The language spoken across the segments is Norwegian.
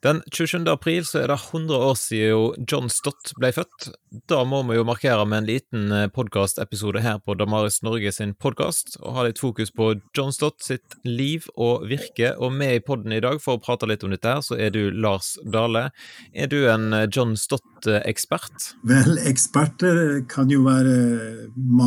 Den 27. april så er det 100 år siden John Stott ble født. Da må vi jo markere med en liten eh, podkastepisode her på Damaris Norge sin podkast, og ha litt fokus på John Stott sitt liv og virke. Og med i podden i dag for å prate litt om dette her, så er du Lars Dale. Er du en eh, John Stott-ekspert? Vel, eksperter kan jo være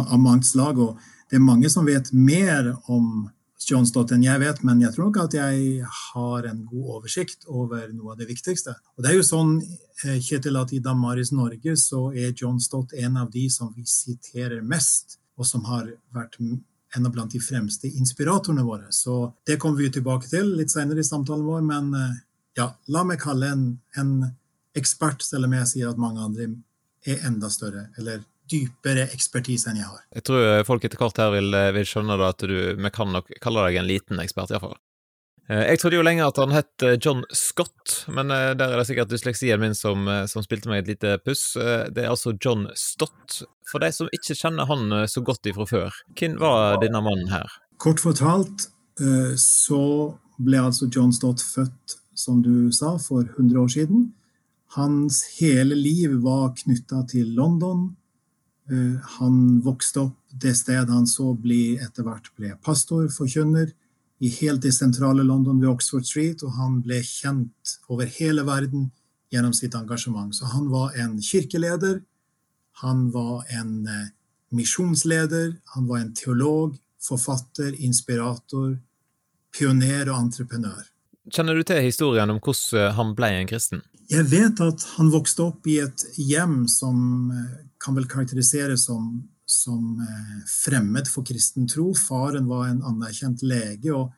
av mangt slag, og det er mange som vet mer om John Stott enn jeg vet, men jeg tror nok at jeg har en god oversikt over noe av det viktigste. Og det er jo sånn, eh, Kjetil, at i Damaris Norge så er John Stott en av de som vi siterer mest, og som har vært en av blant de fremste inspiratorene våre. Så det kommer vi tilbake til litt senere i samtalen vår, men eh, ja, la meg kalle en, en ekspert, selv om jeg sier at mange andre er enda større, eller dypere ekspertise enn jeg har. Jeg tror folk etter hvert her vil, vil skjønne at du, vi kan nok kalle deg en liten ekspert, iallfall. Eh, jeg trodde jo lenge at han het eh, John Scott, men eh, der er det sikkert dysleksien min som, som spilte meg et lite puss. Det er altså John Stott. For de som ikke kjenner han så godt ifra før, hvem var denne mannen her? Kort fortalt så ble altså John Stott født, som du sa, for 100 år siden. Hans hele liv var knytta til London, Eh, han vokste opp det stedet han så bli, etter hvert ble pastor, forkynner, i helt i sentrale London ved Oxford Street, og han ble kjent over hele verden gjennom sitt engasjement. Så han var en kirkeleder, han var en eh, misjonsleder, han var en teolog, forfatter, inspirator, pioner og entreprenør. Kjenner du til historien om hvordan han ble en kristen? Jeg vet at han vokste opp i et hjem som eh, kan vel karakteriseres som, som eh, fremmed for kristen tro. Faren var en anerkjent lege. og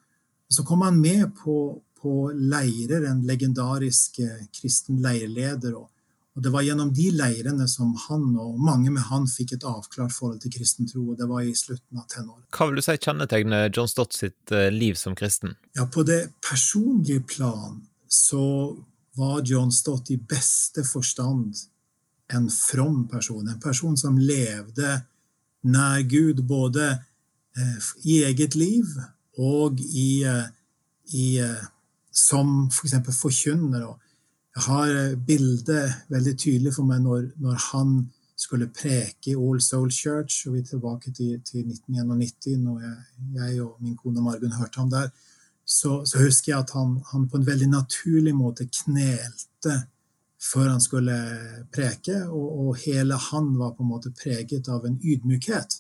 Så kom han med på, på leirer, en legendarisk eh, kristen leirleder. Og, og, Det var gjennom de leirene som han og mange med han fikk et avklart forhold til kristen tro. og Det var i slutten av tenåret. Hva vil du si kjennetegner John Stott sitt eh, liv som kristen? Ja, På det personlige plan så var John Stott i beste forstand en from person, en person som levde nær Gud både eh, i eget liv og i, eh, i eh, som f.eks. For forkynner. Jeg har bildet veldig tydelig for meg når, når, han skulle preke i All Soul Church, og vi er tilbake til, til 1991, når jeg, jeg, og min kone Margunn hørte ham der, så, så husker jeg at han, han, på en veldig naturlig måte knelte før han skulle preke, og, og, hele han var på en måte preget av en ydmykhet.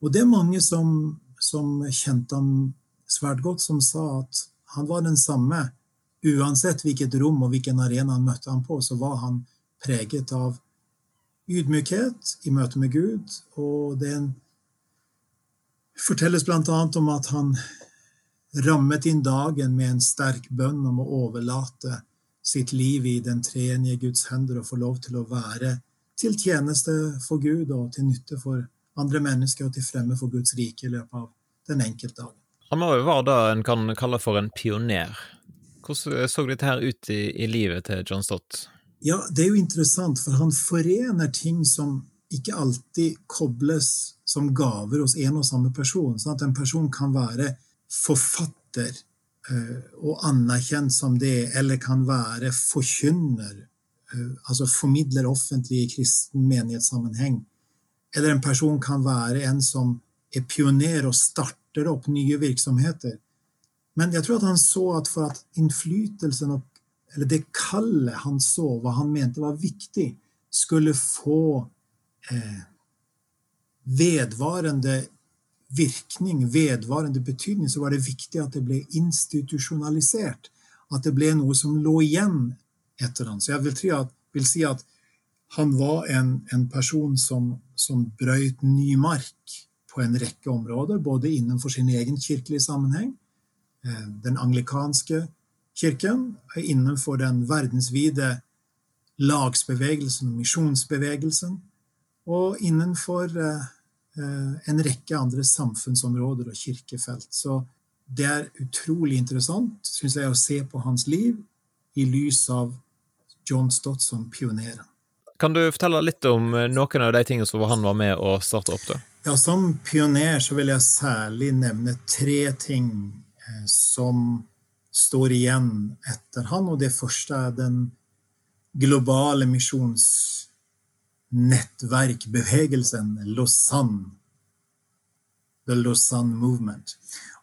Og det er mange som, som kjente ham svært godt, som sa at han var den samme. Uansett hvilket rom og hvilken arena han møtte ham på, så var han preget av ydmykhet i møte med Gud. Og det fortelles bl.a. om at han rammet inn dagen med en sterk bønn om å overlate sitt liv i den treenige Guds hender og få lov til å være til tjeneste for Gud og til nytte for andre mennesker og til fremme for Guds rike i løpet av den enkelte dagen. Han må jo være det en kan kalle for en pioner. Hvordan så dette her ut i, i livet til John Stott? Ja, Det er jo interessant, for han forener ting som ikke alltid kobles som gaver hos en og samme person. Sånn at en person kan være forfatter, Eh, og anerkjent som det, eller kan være forkynner, eh, altså formidler offentlig i kristen menighetssammenheng. Eller en person kan være en som er pioner og starter opp nye virksomheter. Men jeg tror at han så at for at innflytelsen, eller det kallet han så, hva han mente var viktig, skulle få eh, vedvarende virkning, vedvarende betydning, så var det viktig at det ble institusjonalisert. At det ble noe som lå igjen etter han. Så jeg vil, at, vil si at han var en, en person som, som brøyt ny mark på en rekke områder, både innenfor sin egen kirkelige sammenheng, eh, den anglikanske kirken, innenfor den verdensvide lagsbevegelsen misjonsbevegelsen, og innenfor Eh, en rekke andre samfunnsområder og kirkefelt. Så det er utrolig interessant, syns jeg, å se på hans liv i lys av John Stott som pioneren. Kan du fortelle litt om eh, noen av de tingene som han var med å starte opp? da? Ja, Som pioner så vil jeg særlig nevne tre ting eh, som står igjen etter han, og det første er den globale misjonsnettverkbevegelsen Lausanne. The Lausanne Movement.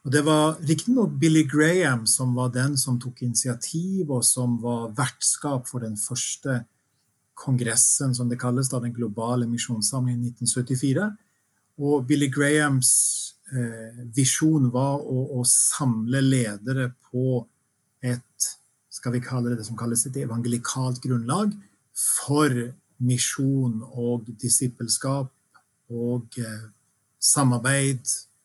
Og Det var riktignok Billy Graham som var den som tok initiativ, og som var vertskap for den første kongressen, som det kalles, da, den globale misjonssamlingen i 1974. Og Billy Grahams eh, visjon var å, å, samle ledere på et skal vi kalle det, det som kalles et evangelikalt grunnlag for misjon og disippelskap og eh, samarbeid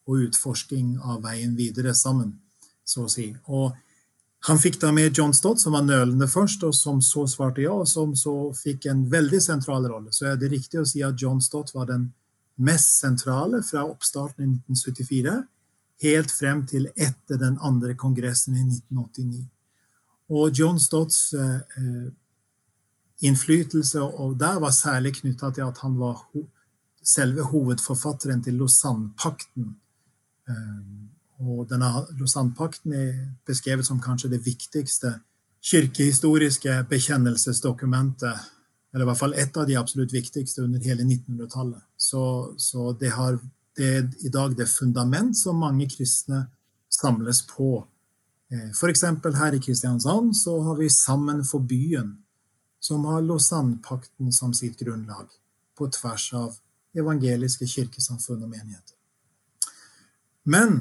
og utforsking av veien videre sammen, så å si. Og han fikk da med John Stott, som var nølende først, og som så svarte ja, og som så fikk en veldig sentral rolle. Så er det riktig å si at John Stott var den mest sentrale fra oppstarten i 1974 helt frem til etter den andre kongressen i 1989. Og John Stotts eh, eh, innflytelse og der var særlig knytta til at han var ho selve hovedforfatteren til Lausanne-pakten. Eh, og denne Lausanne-pakten er beskrevet som kanskje det viktigste kirkehistoriske bekjennelsesdokumentet, eller i hvert fall et av de absolutt viktigste under hele 1900-tallet. Så, så det, har, det, er i dag det fundament som mange kristne samles på. Eh, F.eks. her i Kristiansand så har vi Sammen for byen, som har Lausanne-pakten som sitt grunnlag, på tvers av evangeliske kirkesamfunn og menigheter. Men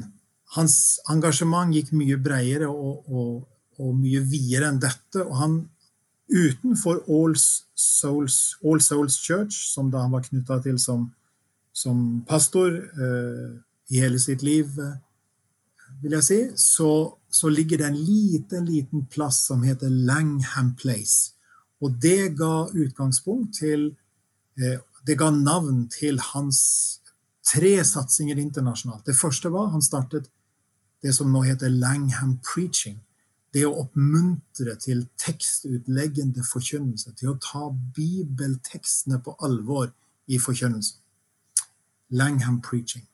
hans engasjement gikk mye bredere og, og, og mye videre enn dette. Og han utenfor All Souls, All Souls Church, som da han var knytta til som, som pastor eh, i hele sitt liv, eh, vil jeg si, så, så, ligger det en liten, liten plass som heter Langham Place. Og det ga utgangspunkt til eh, Det ga navn til hans tre satsinger internasjonalt. Det første var han startet det som nå heter Langham preaching. Det å oppmuntre til tekstutleggende forkynnelse, til å ta bibeltekstene på alvor i forkynnelsen. Langham preaching.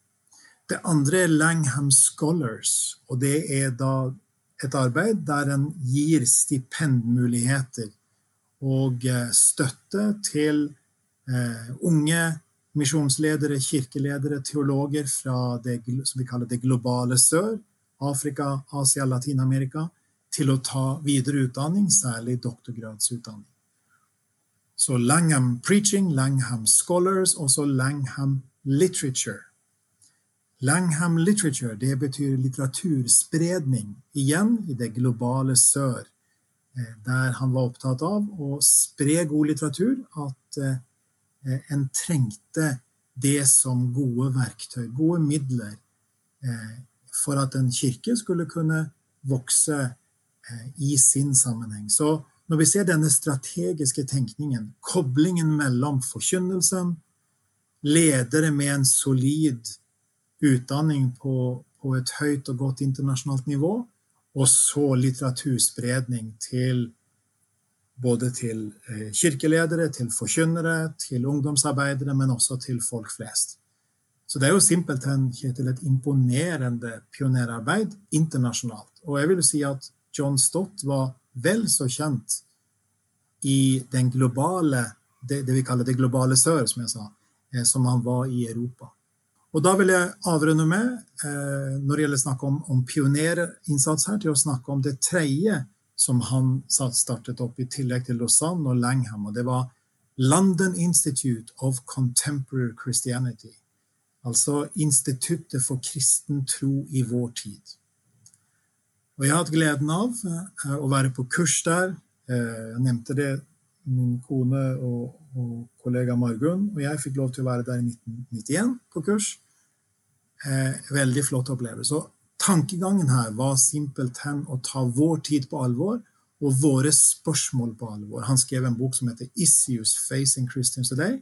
Det andre er Langham Scholars, og det er da et arbeid der en gir stipendmuligheter og eh, støtte til eh, unge misjonsledere, kirkeledere, teologer fra det som vi kaller det globale sør, Afrika, Asia, Latin-Amerika til å ta videre utdanning, særlig doktorgradsutdanning. Så Langham Preaching, Langham Scholars og så Langham Literature. Langham Literature det betyr litteraturspredning, igjen i det globale sør, der han var opptatt av å spre god litteratur, at eh, en trengte det som gode verktøy, gode midler, eh, for at en kirke skulle kunne vokse eh, i sin sammenheng. Så når vi ser denne strategiske tenkningen, koblingen mellom forkynnelsen, ledere med en solid utdanning på, på et høyt og godt internasjonalt nivå, og så litteraturspredning til både til eh, kirkeledere, til forkynnere, til ungdomsarbeidere, men også til folk flest. Så det er jo simpelthen Kjetil, et imponerende pionerarbeid internasjonalt. Og jeg vil si at John Stott var vel så kjent i globale, det, det vi kaller det globale sør, som jeg sa, eh, som han var i Europa. Og da vil jeg avrunde med, eh, når det gjelder snakk om, om pionerinnsats her, til å snakke om det tredje som han startet opp i tillegg til Lausanne og Langham, og det var London Institute of Contemporary Christianity altså Instituttet for kristen tro i vår tid. Og jeg har hatt gleden av eh, å være på kurs der. Eh, jeg nevnte det, min kone og, og kollega Margunn og jeg fikk lov til å være der i 1991 på kurs. Eh, veldig flott opplevelse. Så tankegangen her var simpelthen å ta vår tid på alvor og våre spørsmål på alvor. Han skrev en bok som heter 'Issues Facing Christians Today',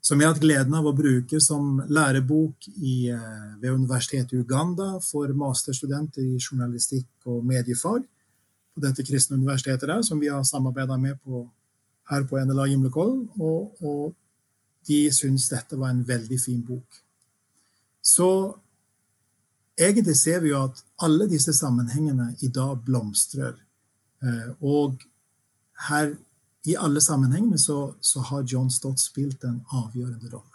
som jeg har hatt gleden av å bruke som lærebok i, eh, ved Universitetet i Uganda for masterstudenter i journalistikk og mediefag på dette kristne universitetet der, som vi har samarbeida med på, her på NLA Gimlekollen. Og, og de syns dette var en veldig fin bok. Så egentlig ser vi jo at alle disse sammenhengene i dag blomstrer. Eh, og her, i alle sammenhengene, så, så har John Stott spilt en avgjørende rolle.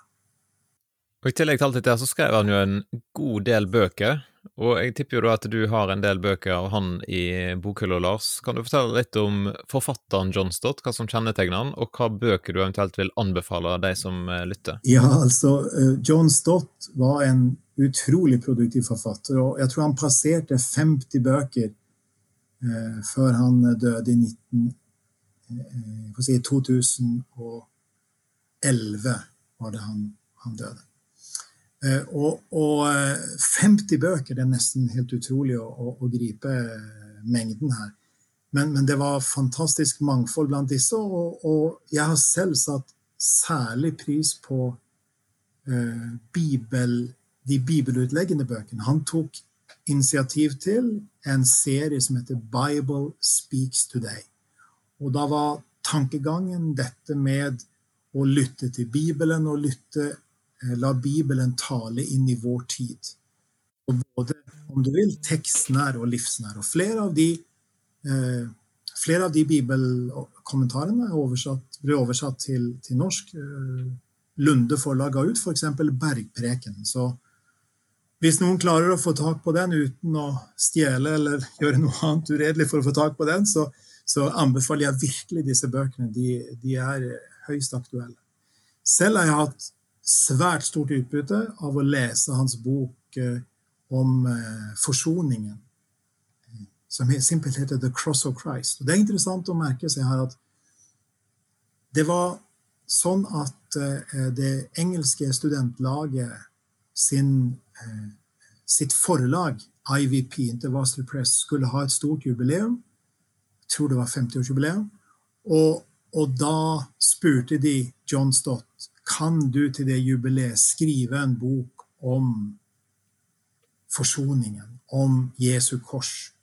Og I tillegg til alt dette så skrev han jo en god del bøker, og jeg tipper jo da at du har en del bøker av han i bokhylla, Lars. Kan du fortelle litt om forfatteren John Stott, hva som kjennetegner han, og hva bøker du eventuelt vil anbefale de som eh, lytter? Ja, altså, eh, John Stott var en utrolig produktiv forfatter, og jeg tror han passerte 50 bøker eh, før han døde i 19, eh, si 2011 var det han, han døde. Eh, og, og, 50 eh, bøker, det er nesten helt utrolig å, å, å gripe eh, mengden her. Men, men, det var fantastisk mangfold blant disse, og, og jeg har selv satt særlig pris på uh, bibel, de bibelutleggende bøkene. Han tok initiativ til en serie som heter Bible Speaks Today. Og da var tankegangen dette med å lytte til Bibelen og lytte la Bibelen tale inn i vår tid. Og både, om du vil, tekstnær og livsnær. Og flere av de, eh, flere av de bibelkommentarene oversatt, ble oversatt til, til norsk. Eh, Lunde forlag ga ut f.eks. Bergpreken. Så hvis noen klarer å få tak på den uten å stjele eller gjøre noe annet uredelig for å få tak på den, så, så anbefaler jeg virkelig disse bøkene. De, de er høyst aktuelle. Selv har jeg hatt svært stort utbytte av å lese hans bok eh, om eh, forsoningen, som simpelthen heter 'The Cross of Christ'. Og Det er interessant å merke seg her at det var sånn at eh, det engelske studentlaget sin, sitt forlag, IVP, Intervaster Press, skulle ha et stort jubileum. Jeg tror det var 50-årsjubileum. Og, og da spurte de John Stott kan du til det jubileet skrive en bok om forsoningen, om Jesu kors.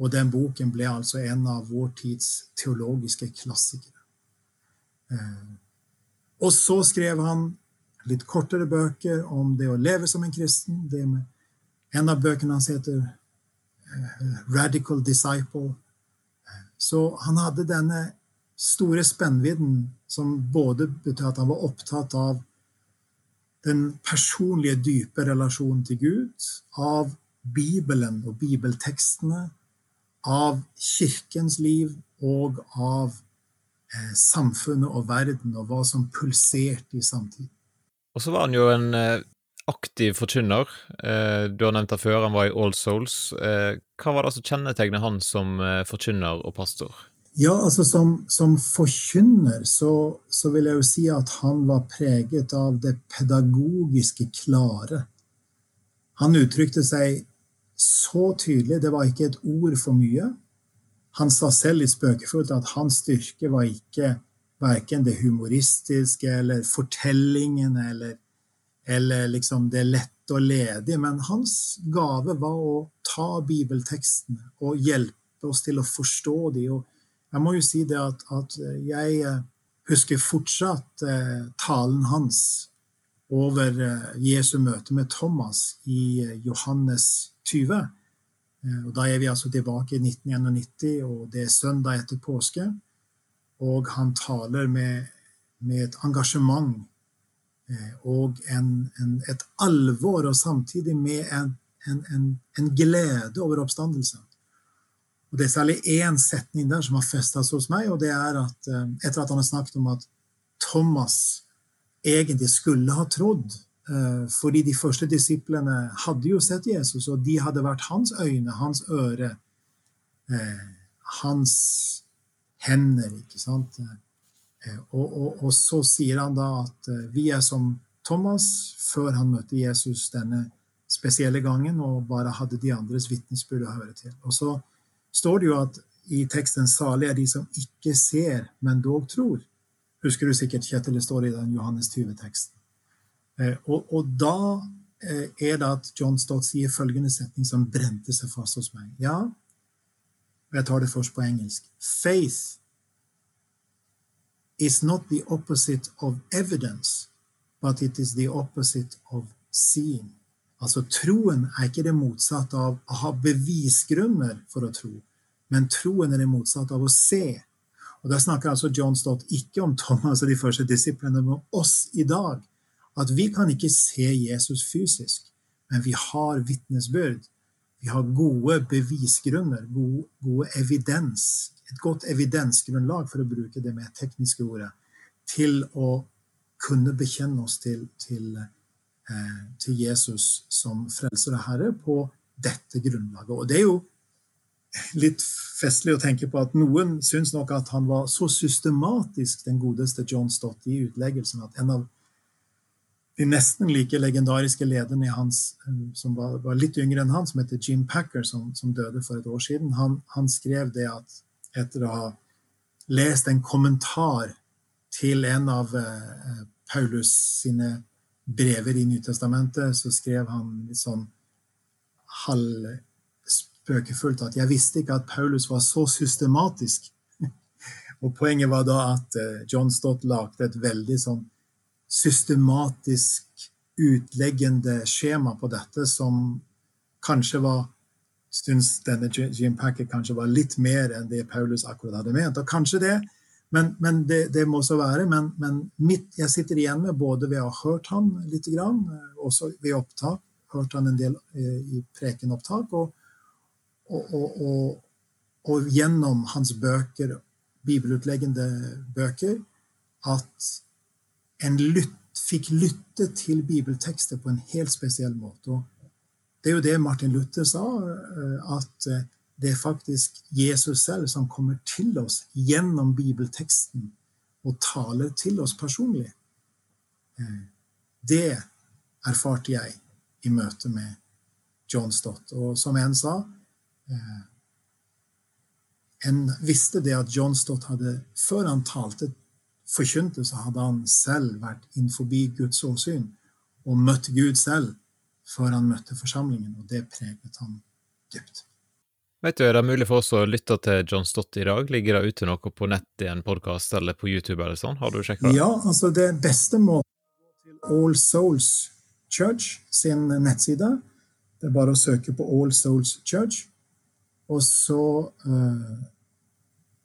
Og den boken ble altså en av vår tids teologiske klassikere. Eh, og så skrev han litt kortere bøker om det å leve som en kristen. en av bøkene hans heter eh, 'Radical Disciple'. Eh, så han hadde denne store spennvidden som både betyr at han var opptatt av den personlige, dype relasjonen til Gud, av Bibelen og bibeltekstene, av kirkens liv og av eh, samfunnet og verden og hva som pulserte i samtiden. Og så var han jo en eh, aktiv forkynner. Eh, du har nevnt det før, han var i All Souls. Eh, hva var det som kjennetegnet han som forkynner og pastor? Ja, altså som, som forkynner så, så, vil jeg jo si at han var preget av det pedagogiske klare. Han uttrykte seg så tydelig, det var ikke et ord for mye. Han sa selv litt spøkefullt at hans styrke var ikke verken det humoristiske eller fortellingen eller, eller liksom det lette og ledige, men hans gave var å ta bibeltekstene og hjelpe oss til å forstå dem. og jeg må jo si det at, at jeg eh, husker fortsatt eh, talen hans over eh, Jesu møte med Thomas i eh, Johannes 20. Eh, og da er vi altså tilbake i 1991, og det er søndag etter påske. Og han taler med, med et engasjement eh, og en, en, et alvor, og samtidig med en, en glede over oppstandelsen. Og Det er særlig én setning der som har festa seg hos meg, og det er at eh, etter at han har snakket om at Thomas egentlig skulle ha trodd, eh, fordi de første disiplene hadde jo sett Jesus, og de hadde vært hans øyne, hans øre, eh, hans hender, ikke sant. Og, og, og så sier han da at vi er som Thomas før han møtte Jesus denne spesielle gangen og bare hadde de andres vitnesbyrd å høre til. Og så står det jo at i teksten 'salig er de som ikke ser, men dog tror'. Husker du sikkert, Kjetil, det står i den Johannes 20-teksten. Eh, og, og, da eh, er det at John Stott sier følgende setning som brente seg fast hos meg. Ja, jeg tar det først på engelsk. Faith is not the opposite of evidence, but it is the opposite of seeing. Altså, troen er ikke det motsatte av å ha bevisgrunner for å tro, men troen er det motsatte av å se. Og Der snakker altså John Stott ikke om Thomas og de første disiplene, men om oss i dag. At vi kan ikke se Jesus fysisk, men vi har vitnesbyrd. Vi har gode bevisgrunner, gode, gode evidens, et godt evidensgrunnlag, for å bruke det mer tekniske ordet, til å kunne bekjenne oss til, til til Jesus som frelser og herre på dette grunnlaget. Og det er jo litt festlig å tenke på at noen syns nok at han var så systematisk, den godeste John Stott, i utleggelsen at en av de nesten like legendariske lederne hans, eh, som var, var, litt yngre enn han, som heter Jim Packer, som, som døde for et år siden, han, han, skrev det at etter å ha lest en kommentar til en av eh, Paulus sine brever i Nytestamentet, så skrev han litt sånn halvspøkefullt at 'jeg visste ikke at Paulus var så systematisk'. Og Poenget var da at eh, John Stott lagde et veldig sånn systematisk utleggende skjema på dette, som kanskje var Syns denne Jim Packer kanskje var litt mer enn det Paulus akkurat hadde ment. Og kanskje det men, men det, det, må så være. Men, men mitt, jeg sitter igjen med både ved å ha hørt han litt, grann, eh, også ved opptak, hørt han en del eh, i prekenopptak, og, og, og, og, gjennom hans bøker, bibelutleggende bøker, at en lytt, fikk lytte til bibeltekster på en helt spesiell måte. Det er jo det Martin Luther sa, eh, at det er faktisk Jesus selv som kommer til oss gjennom bibelteksten og taler til oss personlig. Eh, det erfarte jeg i møte med John Stott. Og som en sa eh, En visste det at John Stott hadde, før han talte, forkynte, så hadde han selv vært innenfor Guds åsyn og møtt Gud selv før han møtte forsamlingen, og det preget han dypt. Vet du, Er det mulig for oss å lytte til John Stott i dag? Ligger det ute noe på nett i en podkast eller på YouTube? eller sånn? Har du sjekka det? Ja, altså det beste måten til All Souls Church sin nettside. Det er bare å søke på All Souls Church, og så uh,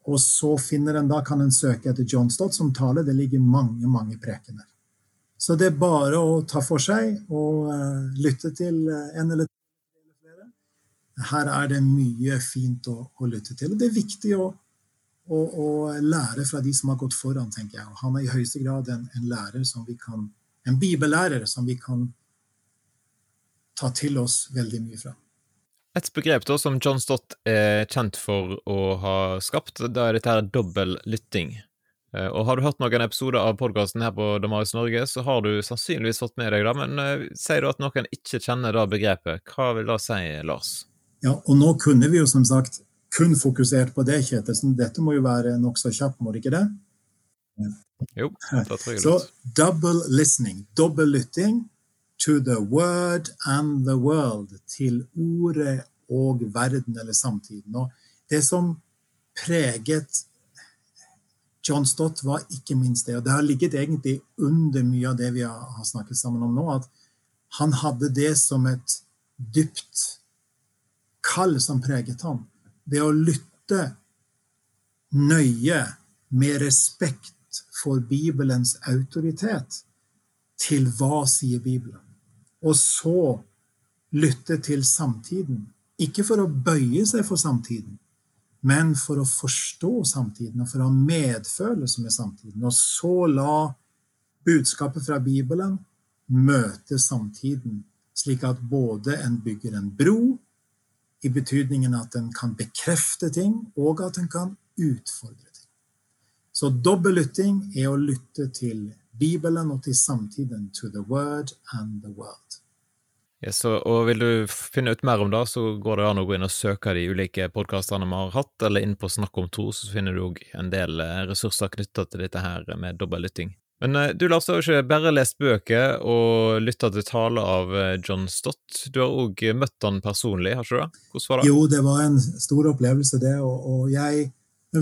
og så finner en, da kan en søke etter John Stott som taler. Det ligger mange, mange prekener. Så det er bare å ta for seg og uh, lytte til en eller her er det mye fint å, å lytte til. Og det er viktig å, å, å, lære fra de som har gått foran, tenker jeg. Og han er i høyeste grad en, en lærer som vi kan, en bibellærer som vi kan ta til oss veldig mye fra. Et begrep da som John Stott er kjent for å ha skapt, da er dette her dobbel lytting. Eh, og har du hørt noen episoder av podkasten her på Damaris Norge, så har du sannsynligvis fått med deg det, men uh, sier du at noen ikke kjenner det begrepet, hva vil det si, Lars? Ja, og nå kunne vi jo som sagt kun fokusert på det, Kjetilsen. Dette må jo være nokså kjapt, må det ikke det? Jo, det tror jeg det. Så double listening, dobbel lytting to the word and the world, til ordet og verden eller samtiden. Og det som preget John Stott, var ikke minst det. Og det har ligget egentlig under mye av det vi har snakket sammen om nå, at han hadde det som et dypt kall som preget ham. Det å lytte nøye, med respekt for Bibelens autoritet, til hva sier Bibelen? Og så lytte til samtiden. Ikke for å bøye seg for samtiden, men for å forstå samtiden og for å ha medfølelse med samtiden. Og så la budskapet fra Bibelen møte samtiden, slik at både en bygger en bro i betydningen at en kan bekrefte ting, og at en kan utfordre ting. Så dobbellytting er å lytte til Bibelen og til samtiden, to the word and the world. Yes, og Vil du finne ut mer om det, så går det an å gå inn og søke de ulike podkastene vi har hatt, eller inn på Snakk om tro, så finner du òg en del eh, ressurser knytta til dette her med dobbeltlytting. Men eh, du Lars, har har ikke bare lest bøker og lytta til taler av eh, John Stott. Du har òg møtt han personlig, har ikke du det? Hvordan var det? Jo, det var en stor opplevelse, det. Og, og jeg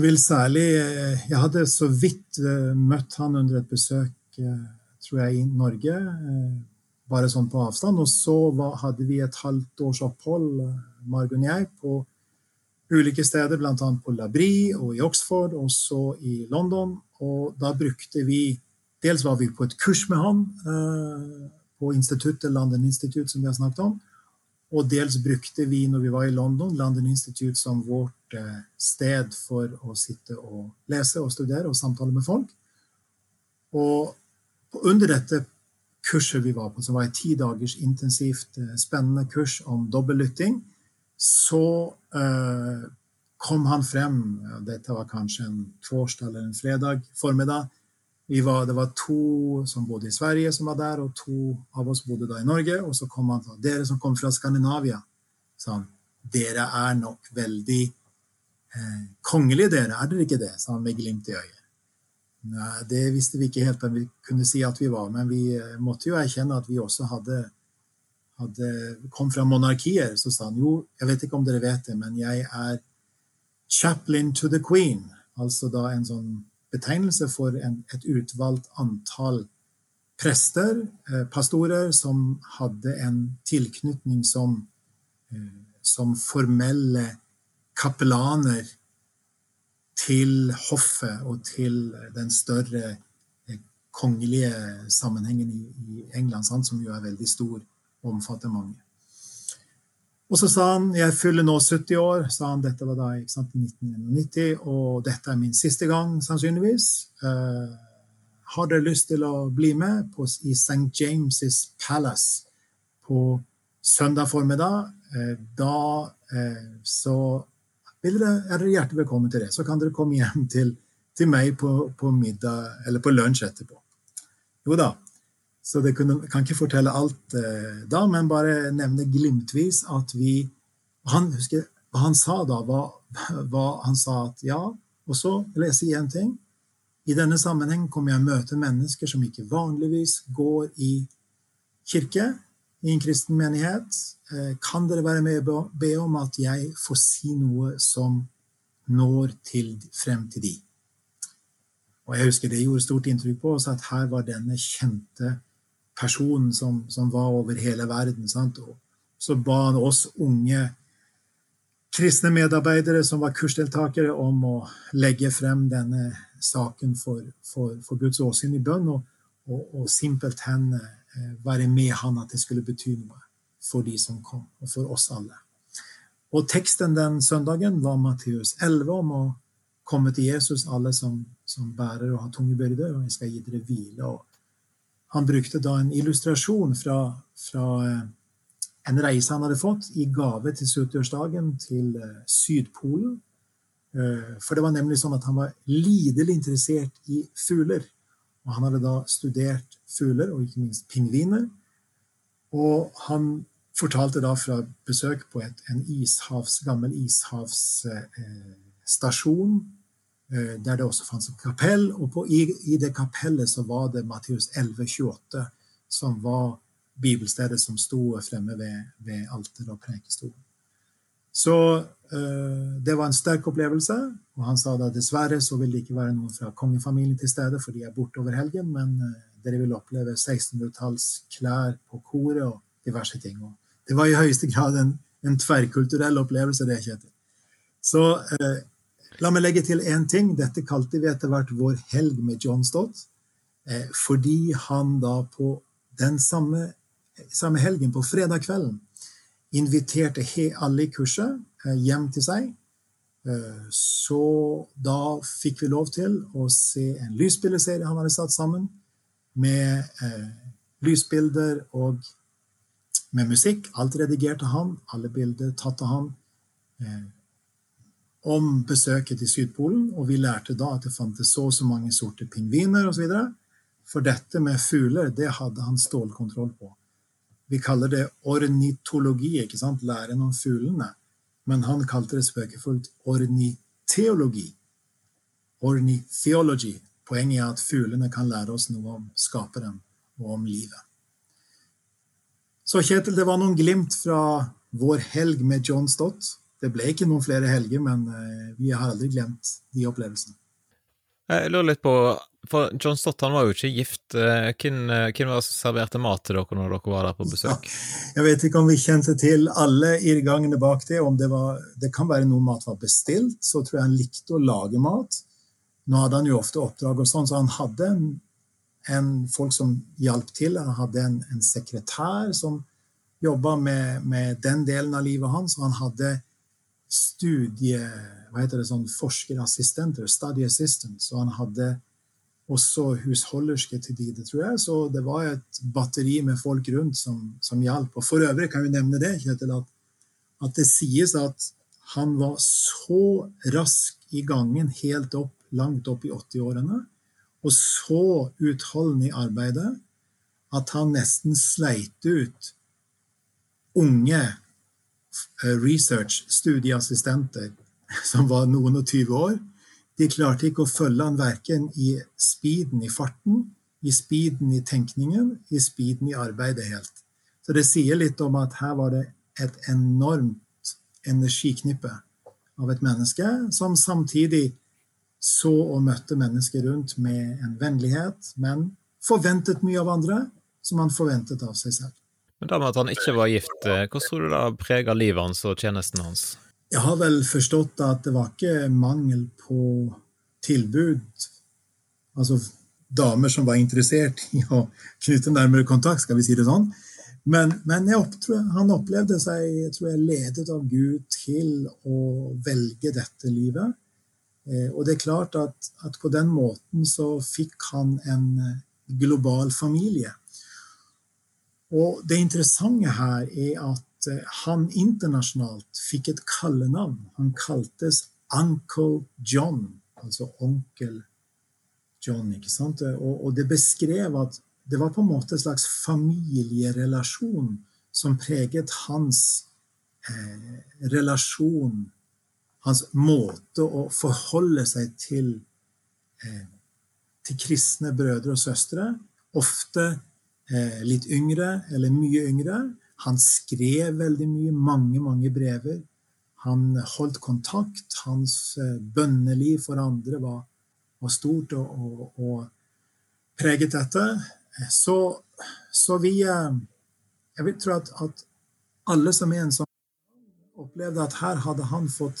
vil særlig eh, Jeg hadde så vidt møtt han under et besøk, tror jeg, i Norge. bare sånn på avstand. Og så var, hadde vi et halvt års opphold, Margunn og jeg, på ulike steder, bl.a. på Labrie og i Oxford, og så i London. Og da brukte vi Dels var vi på et kurs med han eh, på instituttet London Institute, som vi har snakket om. Og dels brukte vi, når vi var i London, London Institute som vårt eh, sted for å sitte og lese og studere og samtale med folk. Og under dette kurset vi var på, som var et ti dagers intensivt, eh, spennende kurs om dobbeltlytting, så eh, kom han frem Dette var kanskje en torsdag eller en fredag formiddag. Var, det var to som bodde i Sverige, som var der, og to av oss bodde da i Norge. Og så kom han sa dere som kom fra Skandinavia, sa han, dere er nok veldig eh, kongelige, dere, er dere ikke det? sa han med glimt i øyet. Nei, det visste vi ikke helt hvem vi kunne si at vi var, men vi eh, måtte jo erkjenne at vi også hadde, hadde kom fra monarkier. Så sa han jo, jeg vet ikke om dere vet det, men jeg er chaplain to the queen. Altså da en sånn betegnelse for en, et utvalgt antall prester, eh, pastorer, som hadde en tilknytning som, eh, som formelle kapellaner til hoffet og til den større eh, kongelige sammenhengen i, England, som jo er veldig stor og omfatter mange. Og så sa han jeg fyller nå 70 år. sa han, Dette var da i 1991, og dette er min siste gang, sannsynligvis. Uh, har dere lyst til å bli med på, i St. James' Palace på søndag formiddag? Uh, da uh, så dere, er dere hjertelig velkommen til det. Så kan dere komme hjem til, til meg på, på, middag, eller på lunsj etterpå. Jo da. Så det kunne, kan ikke fortelle alt eh, da, men bare nevne glimtvis at vi han, husker, Hva han sa da, var, var Han sa at ja, og så leser jeg én ting. I denne sammenheng kommer jeg å møte mennesker som ikke vanligvis går i kirke, i en kristen menighet. Eh, kan dere være med og be om at jeg får si noe som når til, frem til de? Og jeg husker Det gjorde stort inntrykk på oss at her var denne kjente personen som, som var over hele verden. Sant? Og så ba han oss unge kristne medarbeidere som var kursdeltakere, om å legge frem denne saken for, for, for Guds åsyn i bønn, og, og, og simpelthen Eh, være med han at det skulle bety noe for de som kom, og for oss alle. Og teksten den søndagen var Matteus 11 om å komme til Jesus, alle som, som bærer og har tunge byrder, og jeg skal gi dere hvile. Og han brukte da en illustrasjon fra, fra eh, en reise han hadde fått i gave til 70-årsdagen til eh, Sydpolen. For det var nemlig sånn at han var lidelig interessert i fugler. Og han hadde da studert fugler, og ikke minst pingviner. Og han fortalte da fra besøk på et, en ishavs, gammel ishavsstasjon, eh, der det også fantes et kapell. Og på, i, i, det kapellet så var det Matteus 11,28, som var bibelstedet som sto fremme ved, ved alteret og prekestolen. Så uh, det var en sterk opplevelse. Og han sa da dessverre så vil det ikke være noen fra kongefamilien til stede, for de er borte over helgen, men uh, dere vil oppleve 1600-talls klær på koret og diverse ting. Og det var i høyeste grad en, en tverrkulturell opplevelse, det, Kjetil. Så uh, la meg legge til én ting. Dette kalte vi etter hvert vår helg med John Stott, fordi han da på den samme, samme helgen, på fredag kvelden, inviterte alle i kurset eh, hjem til seg. Eh, så da fikk vi lov til å se en lysbildeserie han hadde satt sammen, med eh, lysbilder og med musikk. Alt redigerte han, alle bilder tatt av han. Om besøket til Sydpolen, og vi lærte da at det fantes så og så mange sorte pingviner osv. For dette med fugler, det hadde han stålkontroll på. Vi kaller det ornitologi, ikke sant? læren om fuglene. Men han kalte det spøkefullt orniteologi. Ornithology. Poenget er at fuglene kan lære oss noe om skaperen og om livet. Så Kjetil, det var noen glimt fra vår helg med John Stott. Det ble ikke noen flere helger, men eh, vi har aldri glemt de opplevelsene. Jeg lurer litt på For John Stott han var jo ikke gift. Eh, hvem, eh, hvem var det som serverte mat til dere når dere var der på besøk? Jeg vet ikke om vi kjente til alle irrgangene bak det. om Det var, det kan være noe mat var bestilt, så tror jeg han likte å lage mat. Nå hadde han jo ofte oppdrag, og sånn, så han hadde en, en folk som hjalp til. Han hadde en, en sekretær som jobba med, med, den delen av livet hans. og Han hadde studie, hva heter det, sånn forskerassistenter, study assistants, og han hadde også husholderske til de, det tror jeg. Så det var et batteri med folk rundt som, som hjalp. Og for øvrig kan vi nevne det, Kjetil, at, at det sies at han var så rask i gangen helt opp, langt opp i 80-årene, og så utholdende i arbeidet at han nesten sleit ut unge eh, research-studieassistenter som var noen og tyve år. De klarte ikke å følge han verken i speeden i farten, i speeden i tenkningen, i speeden i arbeidet helt. Så det sier litt om at her var det et enormt energiknippe av et menneske som samtidig så og møtte mennesker rundt med en vennlighet, men forventet mye av andre som han forventet av seg selv. Men da med at han ikke var gift, eh, hvordan tror du det preger livet hans og tjenesten hans? Jeg har vel forstått at det var ikke mangel på tilbud. Altså damer som var interessert i å knytte nærmere kontakt, skal vi si det sånn. Men, men opp, han opplevde seg jeg tror jeg, ledet av Gud til å velge dette livet. Eh, og det er klart at, at, på den måten så fikk han en eh, global familie. Og det interessante her er at eh, han internasjonalt fikk et kallenavn. Han kaltes Uncle John, altså onkel John. ikke sant? Og, og det beskrev at det var på en måte en slags familierelasjon som preget hans eh, relasjon, hans måte å forholde seg til, eh, til kristne brødre og søstre. Ofte litt yngre eller mye yngre. Han skrev veldig mye, mange, mange brever. Han holdt kontakt. Hans eh, bønneliv for andre var, var stort og, og, og, preget dette. Så, så vi eh, Jeg vil tro at, at alle som er en sånn opplevde at her hadde han fått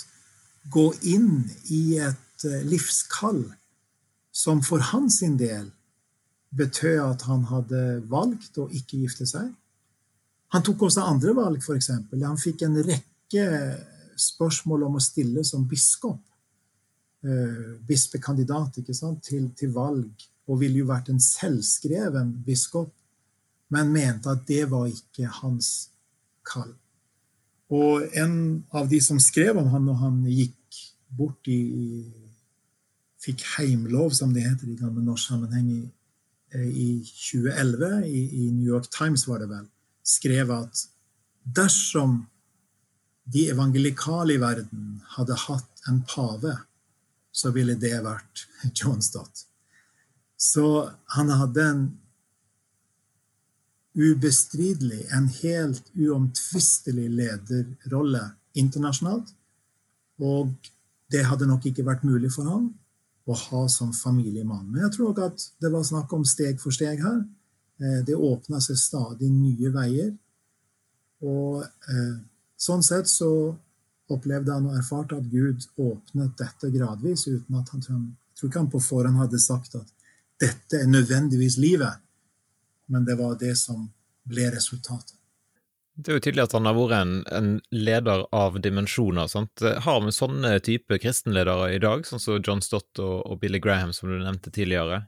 gå inn i et livskall som for hans del betød at han hadde valgt å ikke gifte seg. Han tok også andre valg, f.eks. Han fikk en rekke spørsmål om å stille som biskop. Uh, bispekandidat ikke sant, til, til, valg, og ville jo vært en selvskreven biskop, men mente at det var ikke hans kall. Og en av de som skrev om han når han gikk bort i Fikk heimlov, som det heter i gammel norsk sammenheng, i i 2011, i, i, New York Times var det vel, skrev at dersom de evangelikale i verden hadde hatt en pave, så ville det vært John Stott. Så han hadde en ubestridelig, en helt uomtvistelig lederrolle internasjonalt. Og det hadde nok ikke vært mulig for ham å ha som familiemann. Men jeg tror også at det var snakk om steg for steg her. Eh, det åpna seg stadig nye veier. Og eh, sånn sett så opplevde han og erfarte at Gud åpnet dette gradvis, uten at han jeg tror ikke han på forhånd hadde sagt at dette er nødvendigvis livet, men det var det som ble resultatet. Det er jo tydelig at han har vært en, en leder av dimensjoner. sant? Har vi sånne type kristenledere i dag, sånn som John Stott og, og Billy Graham, som du nevnte tidligere?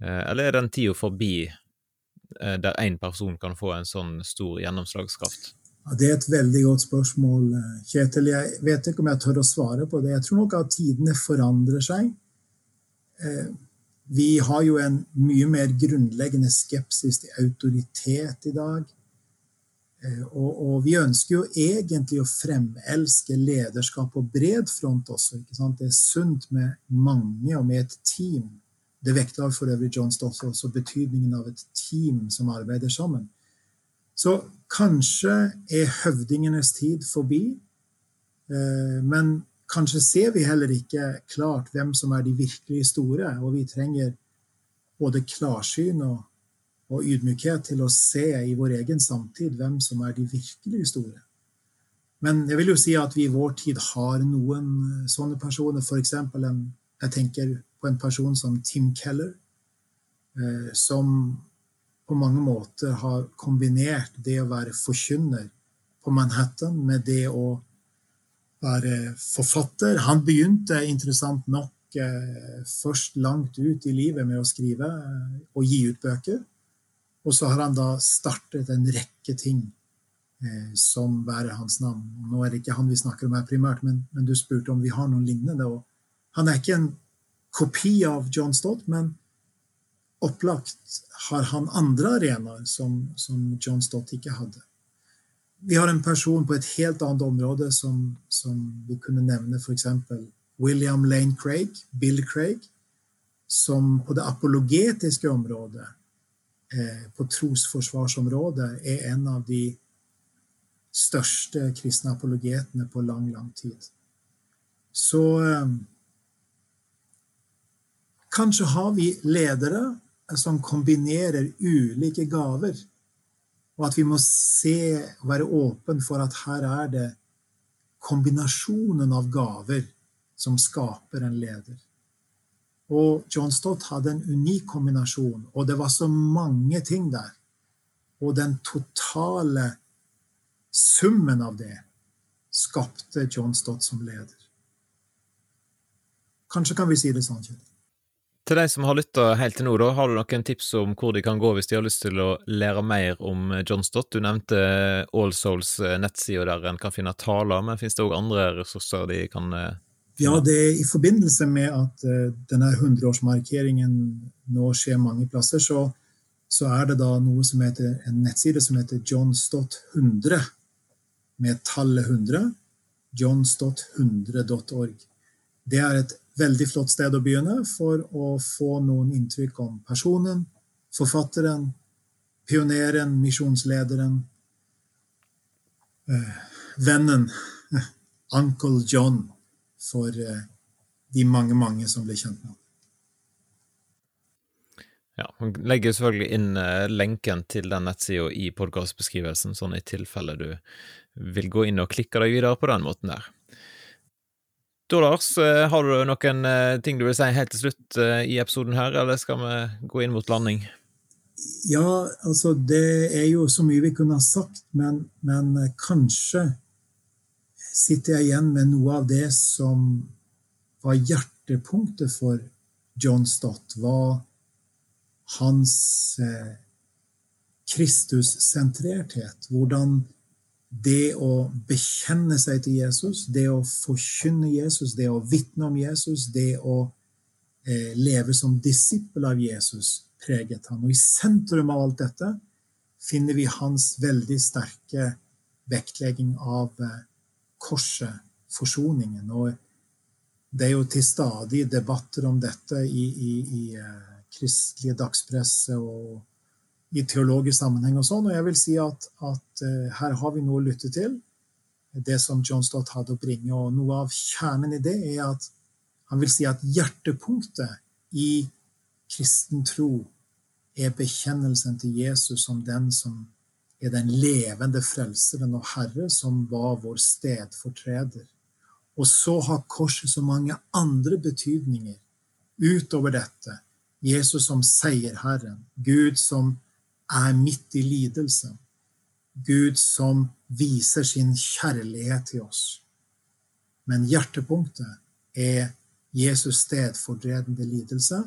Eh, eller er den tida forbi eh, der én person kan få en sånn stor gjennomslagskraft? Ja, det er et veldig godt spørsmål, Kjetil. Jeg vet ikke om jeg tør å svare på det. Jeg tror nok at tidene forandrer seg. Eh, vi har jo en mye mer grunnleggende skepsis til autoritet i dag. Eh, og, og, vi ønsker jo egentlig å fremelske lederskap på bred front også. Det er sunt med mange og med et team. Det vektla for øvrig John Stott også betydningen av et team som arbeider sammen. Så kanskje er høvdingenes tid forbi, eh, men kanskje ser vi heller ikke klart hvem som er de virkelig store, og vi trenger både klarsyn og, og ydmykhet til å se i vår egen samtid hvem som er de virkelig store. Men jeg vil jo si at vi i vår tid har noen sånne personer, f.eks. Jeg tenker på en person som Tim Keller, eh, som på mange måter har kombinert det å være forkynner på Manhattan med det å være forfatter. Han begynte interessant nok eh, først langt ut i livet med å skrive eh, og gi ut bøker. Og så har han da startet en rekke ting eh, som bærer hans navn. Nå er det ikke han vi snakker om her primært, men, men du spurte om vi har noen lignende. Og han er ikke en kopi av John Stott, men opplagt har han andre arenaer som, som John Stott ikke hadde vi har en person på et helt annet område som, som vi kunne nevne f.eks. William Lane Craig, Bill Craig, som på det apologetiske området, på trosforsvarsområdet, er en av de største kristne apologetene på lang, lang tid. Så eh, kanskje har vi ledere som kombinerer ulike gaver og at vi må se og være åpen for at her er det kombinasjonen av gaver som skaper en leder. Og John Stott hadde en unik kombinasjon, og det var så mange ting der. Og den totale summen av det skapte John Stott som leder. Kanskje kan vi si det sånn, Kjell. Til de som har lytta helt til nå, da, har du noen tips om hvor de kan gå hvis de har lyst til å lære mer om John Stott? Du nevnte All Souls eh, der en kan finne taler, men finnes det òg andre ressurser de kan finne? hadde ja, det i forbindelse med at uh, denne 100-årsmarkeringen nå skjer mange plasser, så, så, er det da noe som heter, en nettside som heter johnstott100, med tallet 100. johnstott100.org. Det er et veldig flott sted å begynne for å få noen inntrykk om personen, forfatteren, pioneren, misjonslederen, eh, vennen, Uncle John, for eh, de mange, mange som ble kjent med ham. Ja, Man legger selvfølgelig inn eh, lenken til den nettsida i podkastbeskrivelsen, sånn i tilfelle du vil gå inn og klikke deg videre på den måten der. Da, Lars, eh, har du noen ting du vil si helt til slutt i episoden her, eller skal vi gå inn mot landing? Ja, altså det er jo så mye vi kunne ha sagt, men, men kanskje sitter jeg igjen med noe av det som var hjertepunktet for John Stott, var hans eh, Kristussentrerthet. Hvordan det å bekjenne seg til Jesus, det å forkynne Jesus, det å vitne om Jesus, det å eh, leve som disippel av Jesus, preget han. Og i sentrum av alt dette finner vi hans veldig sterke vektlegging av eh, korset, forsoningen. Og det er jo til stadig debatter om dette i, i, i eh, kristelige dagspresse og i teologisk sammenheng og sånn. Og jeg vil si at, at uh, her har vi noe å lytte til. Det som John Stott hadde å bringe. Og noe av kjernen i det er at han vil si at hjertepunktet i kristen tro er bekjennelsen til Jesus som den som er den levende frelseren og Herre, som var vår stedfortreder. Og så har korset så mange andre betydninger utover dette. Jesus som seierherren, Gud som er midt i lidelse. Gud som viser sin kjærlighet til oss. Men hjertepunktet er Jesus stedfordredende lidelse,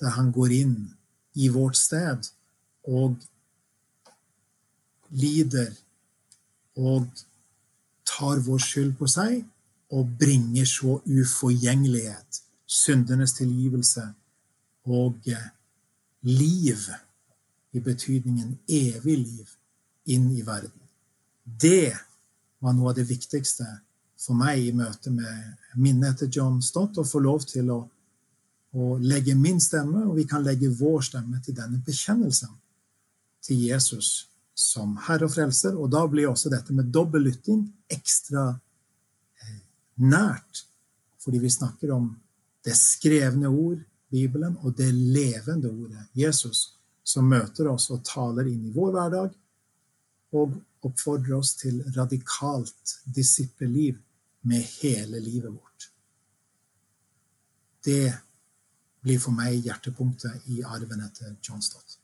der han går inn i vårt sted og lider og tar vår skyld på seg og bringer så uforgjengelighet, syndenes tilgivelse og liv i betydningen evig liv inn i verden. Det var noe av det viktigste for meg i møte med minnet etter John Stott, å få lov til å, å legge min stemme, og vi kan legge vår stemme til denne bekjennelsen til Jesus som Herre og Frelser. Og da blir også dette med dobbel lytting ekstra eh, nært, fordi vi snakker om det skrevne ord, Bibelen og det levende ordet, Jesus, som møter oss og taler inn i vår hverdag, og oppfordrer oss til radikalt disippelliv med hele livet vårt. Det blir for meg hjertepunktet i arven etter John Stott.